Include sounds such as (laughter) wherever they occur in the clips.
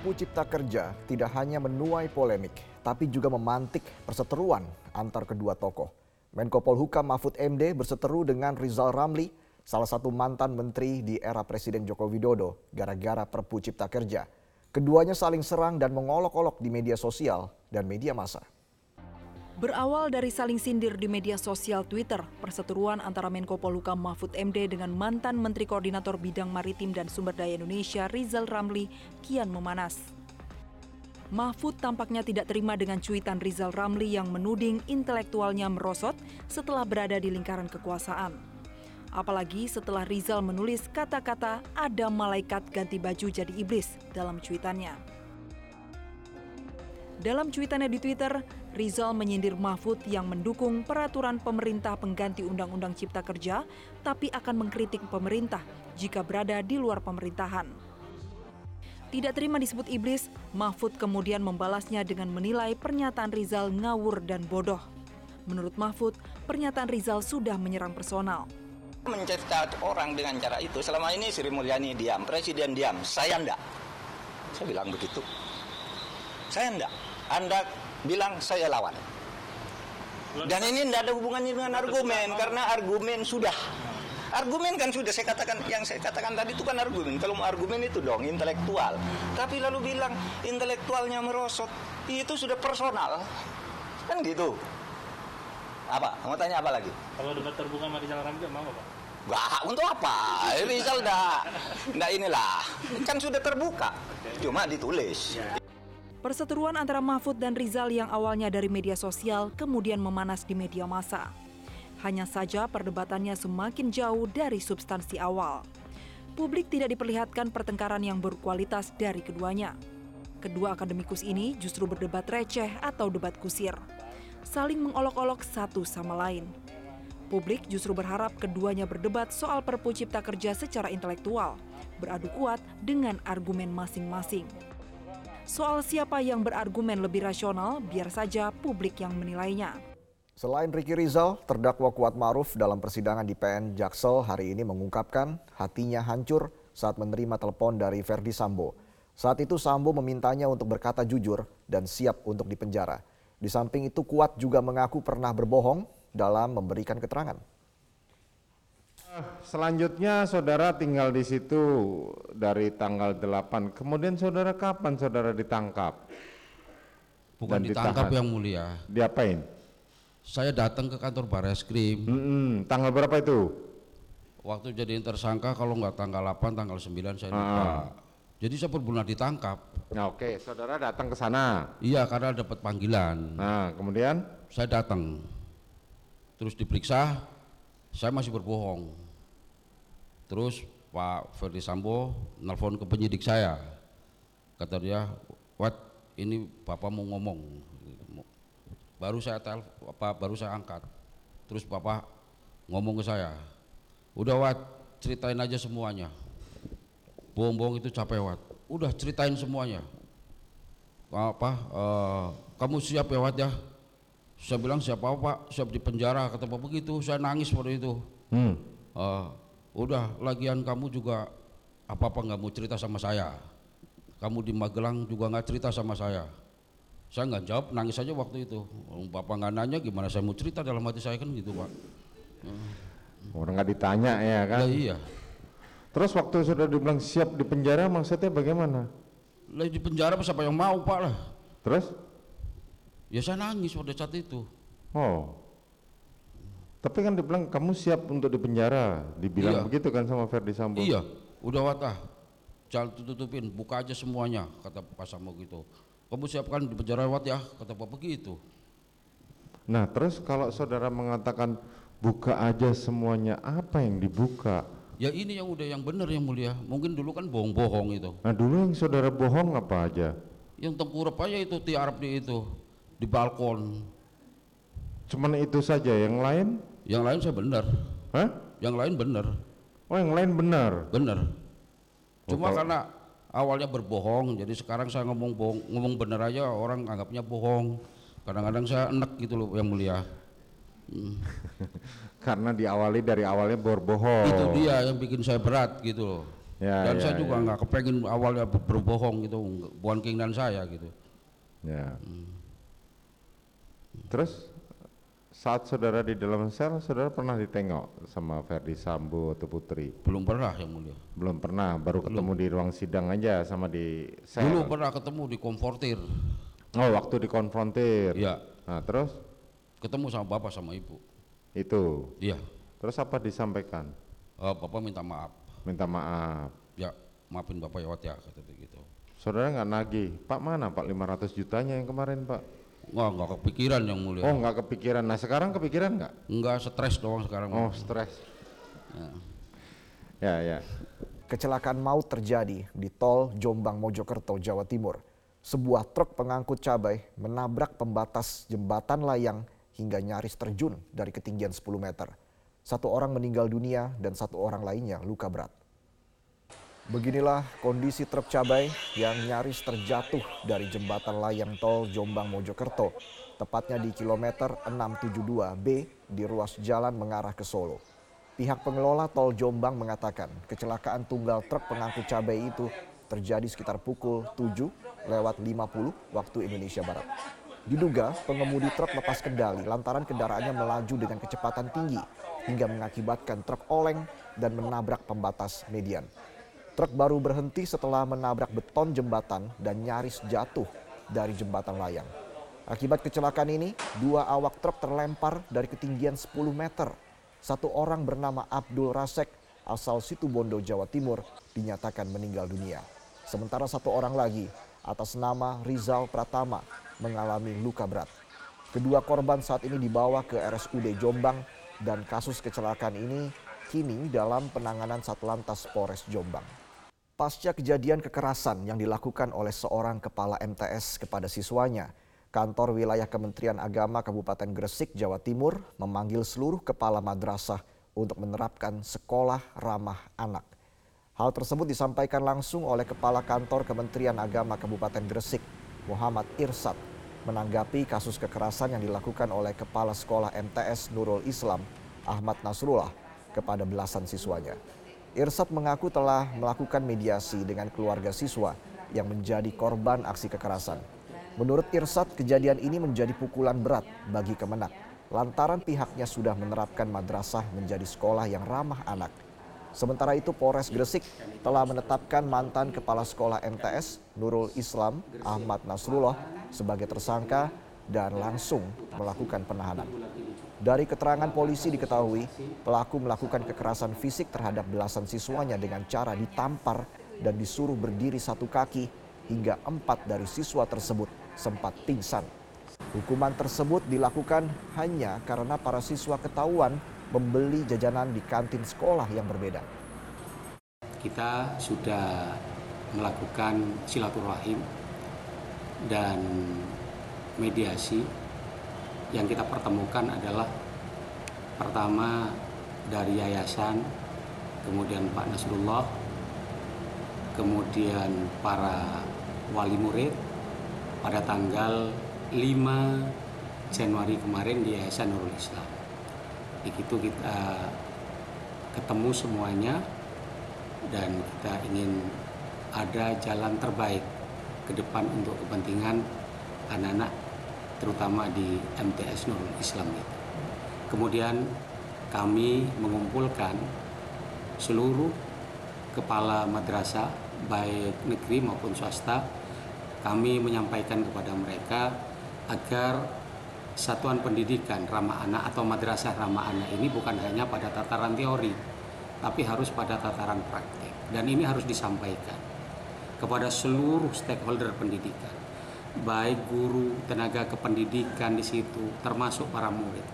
Perpu Cipta Kerja tidak hanya menuai polemik, tapi juga memantik perseteruan antar kedua tokoh. Menko Polhukam Mahfud MD berseteru dengan Rizal Ramli, salah satu mantan menteri di era Presiden Joko Widodo, gara-gara Perpu Cipta Kerja. Keduanya saling serang dan mengolok-olok di media sosial dan media massa. Berawal dari saling sindir di media sosial Twitter, perseteruan antara Menko Polhukam Mahfud MD dengan mantan Menteri Koordinator Bidang Maritim dan Sumber Daya Indonesia Rizal Ramli kian memanas. Mahfud tampaknya tidak terima dengan cuitan Rizal Ramli yang menuding intelektualnya merosot setelah berada di lingkaran kekuasaan. Apalagi setelah Rizal menulis kata-kata ada malaikat ganti baju jadi iblis dalam cuitannya. Dalam cuitannya di Twitter, Rizal menyindir Mahfud yang mendukung peraturan pemerintah pengganti Undang-Undang Cipta Kerja, tapi akan mengkritik pemerintah jika berada di luar pemerintahan. Tidak terima disebut iblis, Mahfud kemudian membalasnya dengan menilai pernyataan Rizal ngawur dan bodoh. Menurut Mahfud, pernyataan Rizal sudah menyerang personal. Mencetak orang dengan cara itu, selama ini Sri Mulyani diam, Presiden diam, saya enggak. Saya bilang begitu. Saya enggak. Anda bilang saya lawan. Dan ini tidak ada hubungannya dengan argumen karena argumen sudah. Argumen kan sudah saya katakan yang saya katakan tadi itu kan argumen. Kalau mau argumen itu dong intelektual. Tapi lalu bilang intelektualnya merosot, itu sudah personal. Kan gitu. Apa? Mau tanya apa lagi? Kalau debat terbuka sama Rizal Ramli mau apa? Wah, untuk apa? (laughs) Rizal enggak, enggak inilah. Kan sudah terbuka. Cuma ditulis. Perseteruan antara Mahfud dan Rizal yang awalnya dari media sosial kemudian memanas di media massa. Hanya saja perdebatannya semakin jauh dari substansi awal. Publik tidak diperlihatkan pertengkaran yang berkualitas dari keduanya. Kedua akademikus ini justru berdebat receh atau debat kusir. Saling mengolok-olok satu sama lain. Publik justru berharap keduanya berdebat soal Perpu Cipta Kerja secara intelektual, beradu kuat dengan argumen masing-masing. Soal siapa yang berargumen lebih rasional, biar saja publik yang menilainya. Selain Ricky Rizal, terdakwa Kuat Maruf dalam persidangan di PN Jaksel hari ini mengungkapkan hatinya hancur saat menerima telepon dari Verdi Sambo. Saat itu Sambo memintanya untuk berkata jujur dan siap untuk dipenjara. Di samping itu Kuat juga mengaku pernah berbohong dalam memberikan keterangan. Selanjutnya saudara tinggal di situ dari tanggal 8. Kemudian saudara kapan saudara ditangkap? Bukan Dan ditangkap ditahan. yang mulia. Diapain? Saya datang ke kantor Bareskrim. Mm-mm, tanggal berapa itu? Waktu jadi tersangka kalau nggak tanggal 8, tanggal 9 saya lupa. Ah. Jadi saya benar ditangkap. Nah, oke, saudara datang ke sana. Iya karena dapat panggilan. Nah, kemudian Saya datang. Terus diperiksa, saya masih berbohong. Terus Pak Ferdi Sambo nelfon ke penyidik saya. Kata dia, "Wat, ini Bapak mau ngomong." Baru saya tel, apa baru saya angkat. Terus Bapak ngomong ke saya, "Udah Wat, ceritain aja semuanya." Bohong-bohong itu capek Wat. Udah ceritain semuanya. Apa? eh, kamu siap ya Wat ya? Saya bilang siapa Pak? Siap di penjara kata Bapak begitu. Saya nangis pada itu. hmm, Eh, udah lagian kamu juga apa-apa nggak mau cerita sama saya. Kamu di Magelang juga nggak cerita sama saya. Saya nggak jawab, nangis aja waktu itu. Orang Bapak nggak nanya gimana saya mau cerita dalam hati saya kan gitu Pak. orang nggak ditanya ya kan? Lah iya, Terus waktu saudara dibilang siap di penjara maksudnya bagaimana? lah di penjara siapa yang mau Pak lah. Terus? Ya saya nangis pada saat itu. Oh. Tapi kan dibilang kamu siap untuk di penjara, dibilang Iya. begitu kan sama Verdi Sambo? Iya, udah watah. Jangan tutupin, buka aja semuanya, kata Pak Samo gitu. Kamu siapkan di penjara wat ya, kata Bapak begitu. Nah, terus kalau saudara mengatakan buka aja semuanya, apa yang dibuka? Ya ini yang udah yang benar yang mulia. Mungkin dulu kan bohong-bohong itu. Nah, dulu yang saudara bohong apa aja? Yang tengkurap aja itu tiarap di itu di balkon. Cuman itu saja, yang lain? Yang lain saya benar. Hah? Yang lain benar, Oh, yang lain benar. benar. Cuma Oh, karena awalnya berbohong, jadi sekarang saya ngomong bohong, ngomong benar aja orang anggapnya bohong. Kadang-kadang saya enek gitu loh yang mulia. Hmm. (laughs) Karena diawali dari awalnya berbohong. Itu dia yang bikin saya berat gitu loh. Ya, Dan ya, saya juga ya. nggak kepengen awalnya ber- berbohong gitu, bukan keinginan saya gitu. Ya. Terus saat saudara di dalam sel, saudara pernah ditengok sama Ferdi Sambo atau Putri? Belum pernah yang mulia. Belum pernah, baru ketemu di ruang sidang aja sama di sel. Dulu pernah ketemu di konfortir, Oh, waktu dikonfrontir. Iya. Nah, terus ketemu sama bapak sama ibu. itu. Iya, Terus apa disampaikan? Eh, bapak minta maaf. Minta maaf. Ya, maafin bapak ya Wat ya kata dia gitu. Saudara nggak nagih, Pak mana Pak 500 jutanya yang kemarin Pak? Nggak, nggak kepikiran yang mulia. Oh nggak kepikiran, nah sekarang kepikiran nggak? Nggak stres doang sekarang. Oh stres. Ya ya. Kecelakaan maut terjadi di tol Jombang Mojokerto, Jawa Timur. Sebuah truk pengangkut cabai menabrak pembatas jembatan layang hingga nyaris terjun dari ketinggian 10 meter. Satu orang meninggal dunia dan satu orang lainnya luka berat. Beginilah kondisi truk cabai yang nyaris terjatuh dari jembatan layang tol Jombang Mojokerto, tepatnya di kilometer 672B di ruas jalan mengarah ke Solo. Pihak pengelola tol Jombang mengatakan kecelakaan tunggal truk pengangkut cabai itu terjadi sekitar pukul 7 lewat 50 waktu Indonesia Barat. Diduga pengemudi truk lepas kendali lantaran kendaraannya melaju dengan kecepatan tinggi hingga mengakibatkan truk oleng dan menabrak pembatas median. Truk baru berhenti setelah menabrak beton jembatan dan nyaris jatuh dari jembatan layang. Akibat kecelakaan ini, dua awak truk terlempar dari ketinggian 10 meter. Satu orang bernama Abdul Rasek asal Situbondo, Jawa Timur dinyatakan meninggal dunia. Sementara satu orang lagi atas nama Rizal Pratama mengalami luka berat. Kedua korban saat ini dibawa ke RSUD Jombang dan kasus kecelakaan ini kini dalam penanganan Satlantas Polres Jombang. Pasca kejadian kekerasan yang dilakukan oleh seorang kepala MTS kepada siswanya, kantor wilayah Kementerian Agama Kabupaten Gresik, Jawa Timur memanggil seluruh kepala madrasah untuk menerapkan sekolah ramah anak. Hal tersebut disampaikan langsung oleh Kepala Kantor Kementerian Agama Kabupaten Gresik, Muhammad Irsad, menanggapi kasus kekerasan yang dilakukan oleh Kepala Sekolah MTS Nurul Islam, Ahmad Nasrullah, kepada belasan siswanya. Irsad mengaku telah melakukan mediasi dengan keluarga siswa yang menjadi korban aksi kekerasan. Menurut Irsad, kejadian ini menjadi pukulan berat bagi Kemenak lantaran pihaknya sudah menerapkan madrasah menjadi sekolah yang ramah anak. Sementara itu Polres Gresik telah menetapkan mantan kepala sekolah MTS Nurul Islam Ahmad Nasrullah sebagai tersangka dan langsung melakukan penahanan. Dari keterangan polisi diketahui pelaku melakukan kekerasan fisik terhadap belasan siswanya dengan cara ditampar dan disuruh berdiri satu kaki hingga empat dari siswa tersebut sempat pingsan. Hukuman tersebut dilakukan hanya karena para siswa ketahuan membeli jajanan di kantin sekolah yang berbeda. kita sudah melakukan silaturahim dan mediasi yang kita pertemukan adalah pertama dari yayasan kemudian Pak Nasrullah kemudian para wali murid. Pada tanggal 5 Januari kemarin di Yayasan Nurul Islam. Di situ kita ketemu semuanya dan kita ingin ada jalan terbaik ke depan untuk kepentingan anak-anak terutama di MTS Nurul Islam itu. Kemudian kami mengumpulkan seluruh kepala madrasah baik negeri maupun swasta kami menyampaikan kepada mereka agar satuan pendidikan ramah anak atau madrasah ramah anak ini bukan hanya pada tataran teori tapi harus pada tataran praktek dan ini harus disampaikan kepada seluruh stakeholder pendidikan baik guru, tenaga kependidikan di situ termasuk para murid.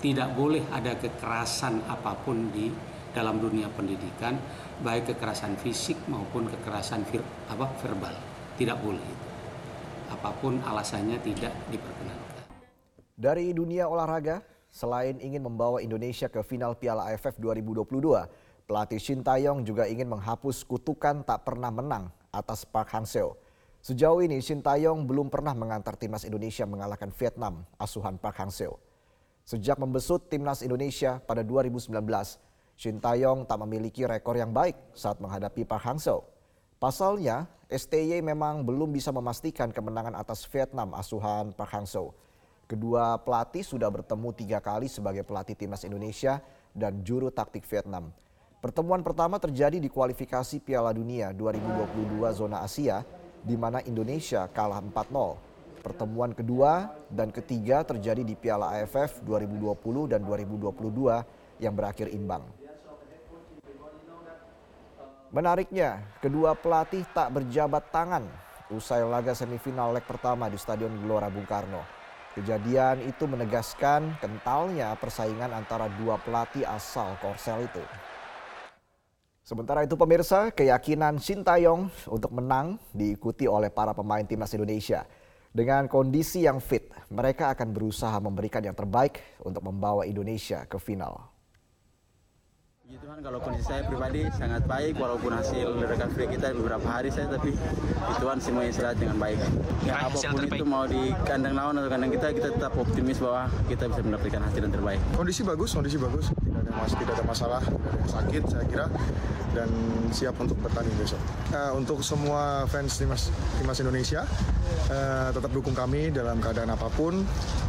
Tidak boleh ada kekerasan apa pun di dalam dunia pendidikan baik kekerasan fisik maupun kekerasan vir, apa verbal. Tidak boleh apa pun alasannya tidak diperkenankan. Dari dunia olahraga, selain ingin membawa Indonesia ke final Piala AFF 2022, pelatih Shin Taeyong juga ingin menghapus kutukan tak pernah menang atas Park Hang-seo. Sejauh ini Shin Taeyong belum pernah mengantar timnas Indonesia mengalahkan Vietnam asuhan Park Hang-seo. Sejak membesut timnas Indonesia pada 2019, Shin Taeyong tak memiliki rekor yang baik saat menghadapi Park Hang-seo. Pasalnya, STY memang belum bisa memastikan kemenangan atas Vietnam asuhan Park Hang-seo. Kedua pelatih sudah bertemu tiga kali sebagai pelatih timnas Indonesia dan juru taktik Vietnam. Pertemuan pertama terjadi di kualifikasi Piala Dunia 2022 zona Asia, di mana Indonesia kalah 4-0. Pertemuan kedua dan ketiga terjadi di Piala AFF 2020 dan 2022 yang berakhir imbang. Menariknya, kedua pelatih tak berjabat tangan usai laga semifinal leg pertama di Stadion Gelora Bung Karno. Kejadian itu menegaskan kentalnya persaingan antara dua pelatih asal Korsel itu. Sementara itu pemirsa, keyakinan Sintayong untuk menang diikuti oleh para pemain timnas Indonesia. Dengan kondisi yang fit, mereka akan berusaha memberikan yang terbaik untuk membawa Indonesia ke final. Puji Tuhan kalau kondisi saya pribadi sangat baik walaupun hasil recovery kita beberapa hari saya tapi Puji Tuhan semua istirahat dengan baik. Ya apa pun itu mau di kandang lawan atau kandang kita kita tetap optimis bahwa kita bisa mendapatkan hasil yang terbaik. Kondisi bagus, kondisi bagus. Tidak ada mas, tidak ada masalah, ada yang sakit saya kira dan siap untuk bertanding besok. Uh, untuk semua fans timnas timnas Indonesia uh, tetap dukung kami dalam keadaan apa pun.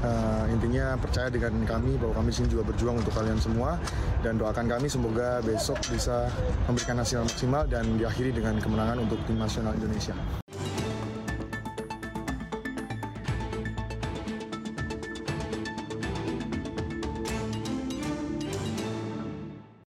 Uh, intinya percaya dengan kami bahwa kami sini juga berjuang untuk kalian semua dan doakan kami semoga besok bisa memberikan hasil maksimal dan diakhiri dengan kemenangan untuk tim nasional Indonesia.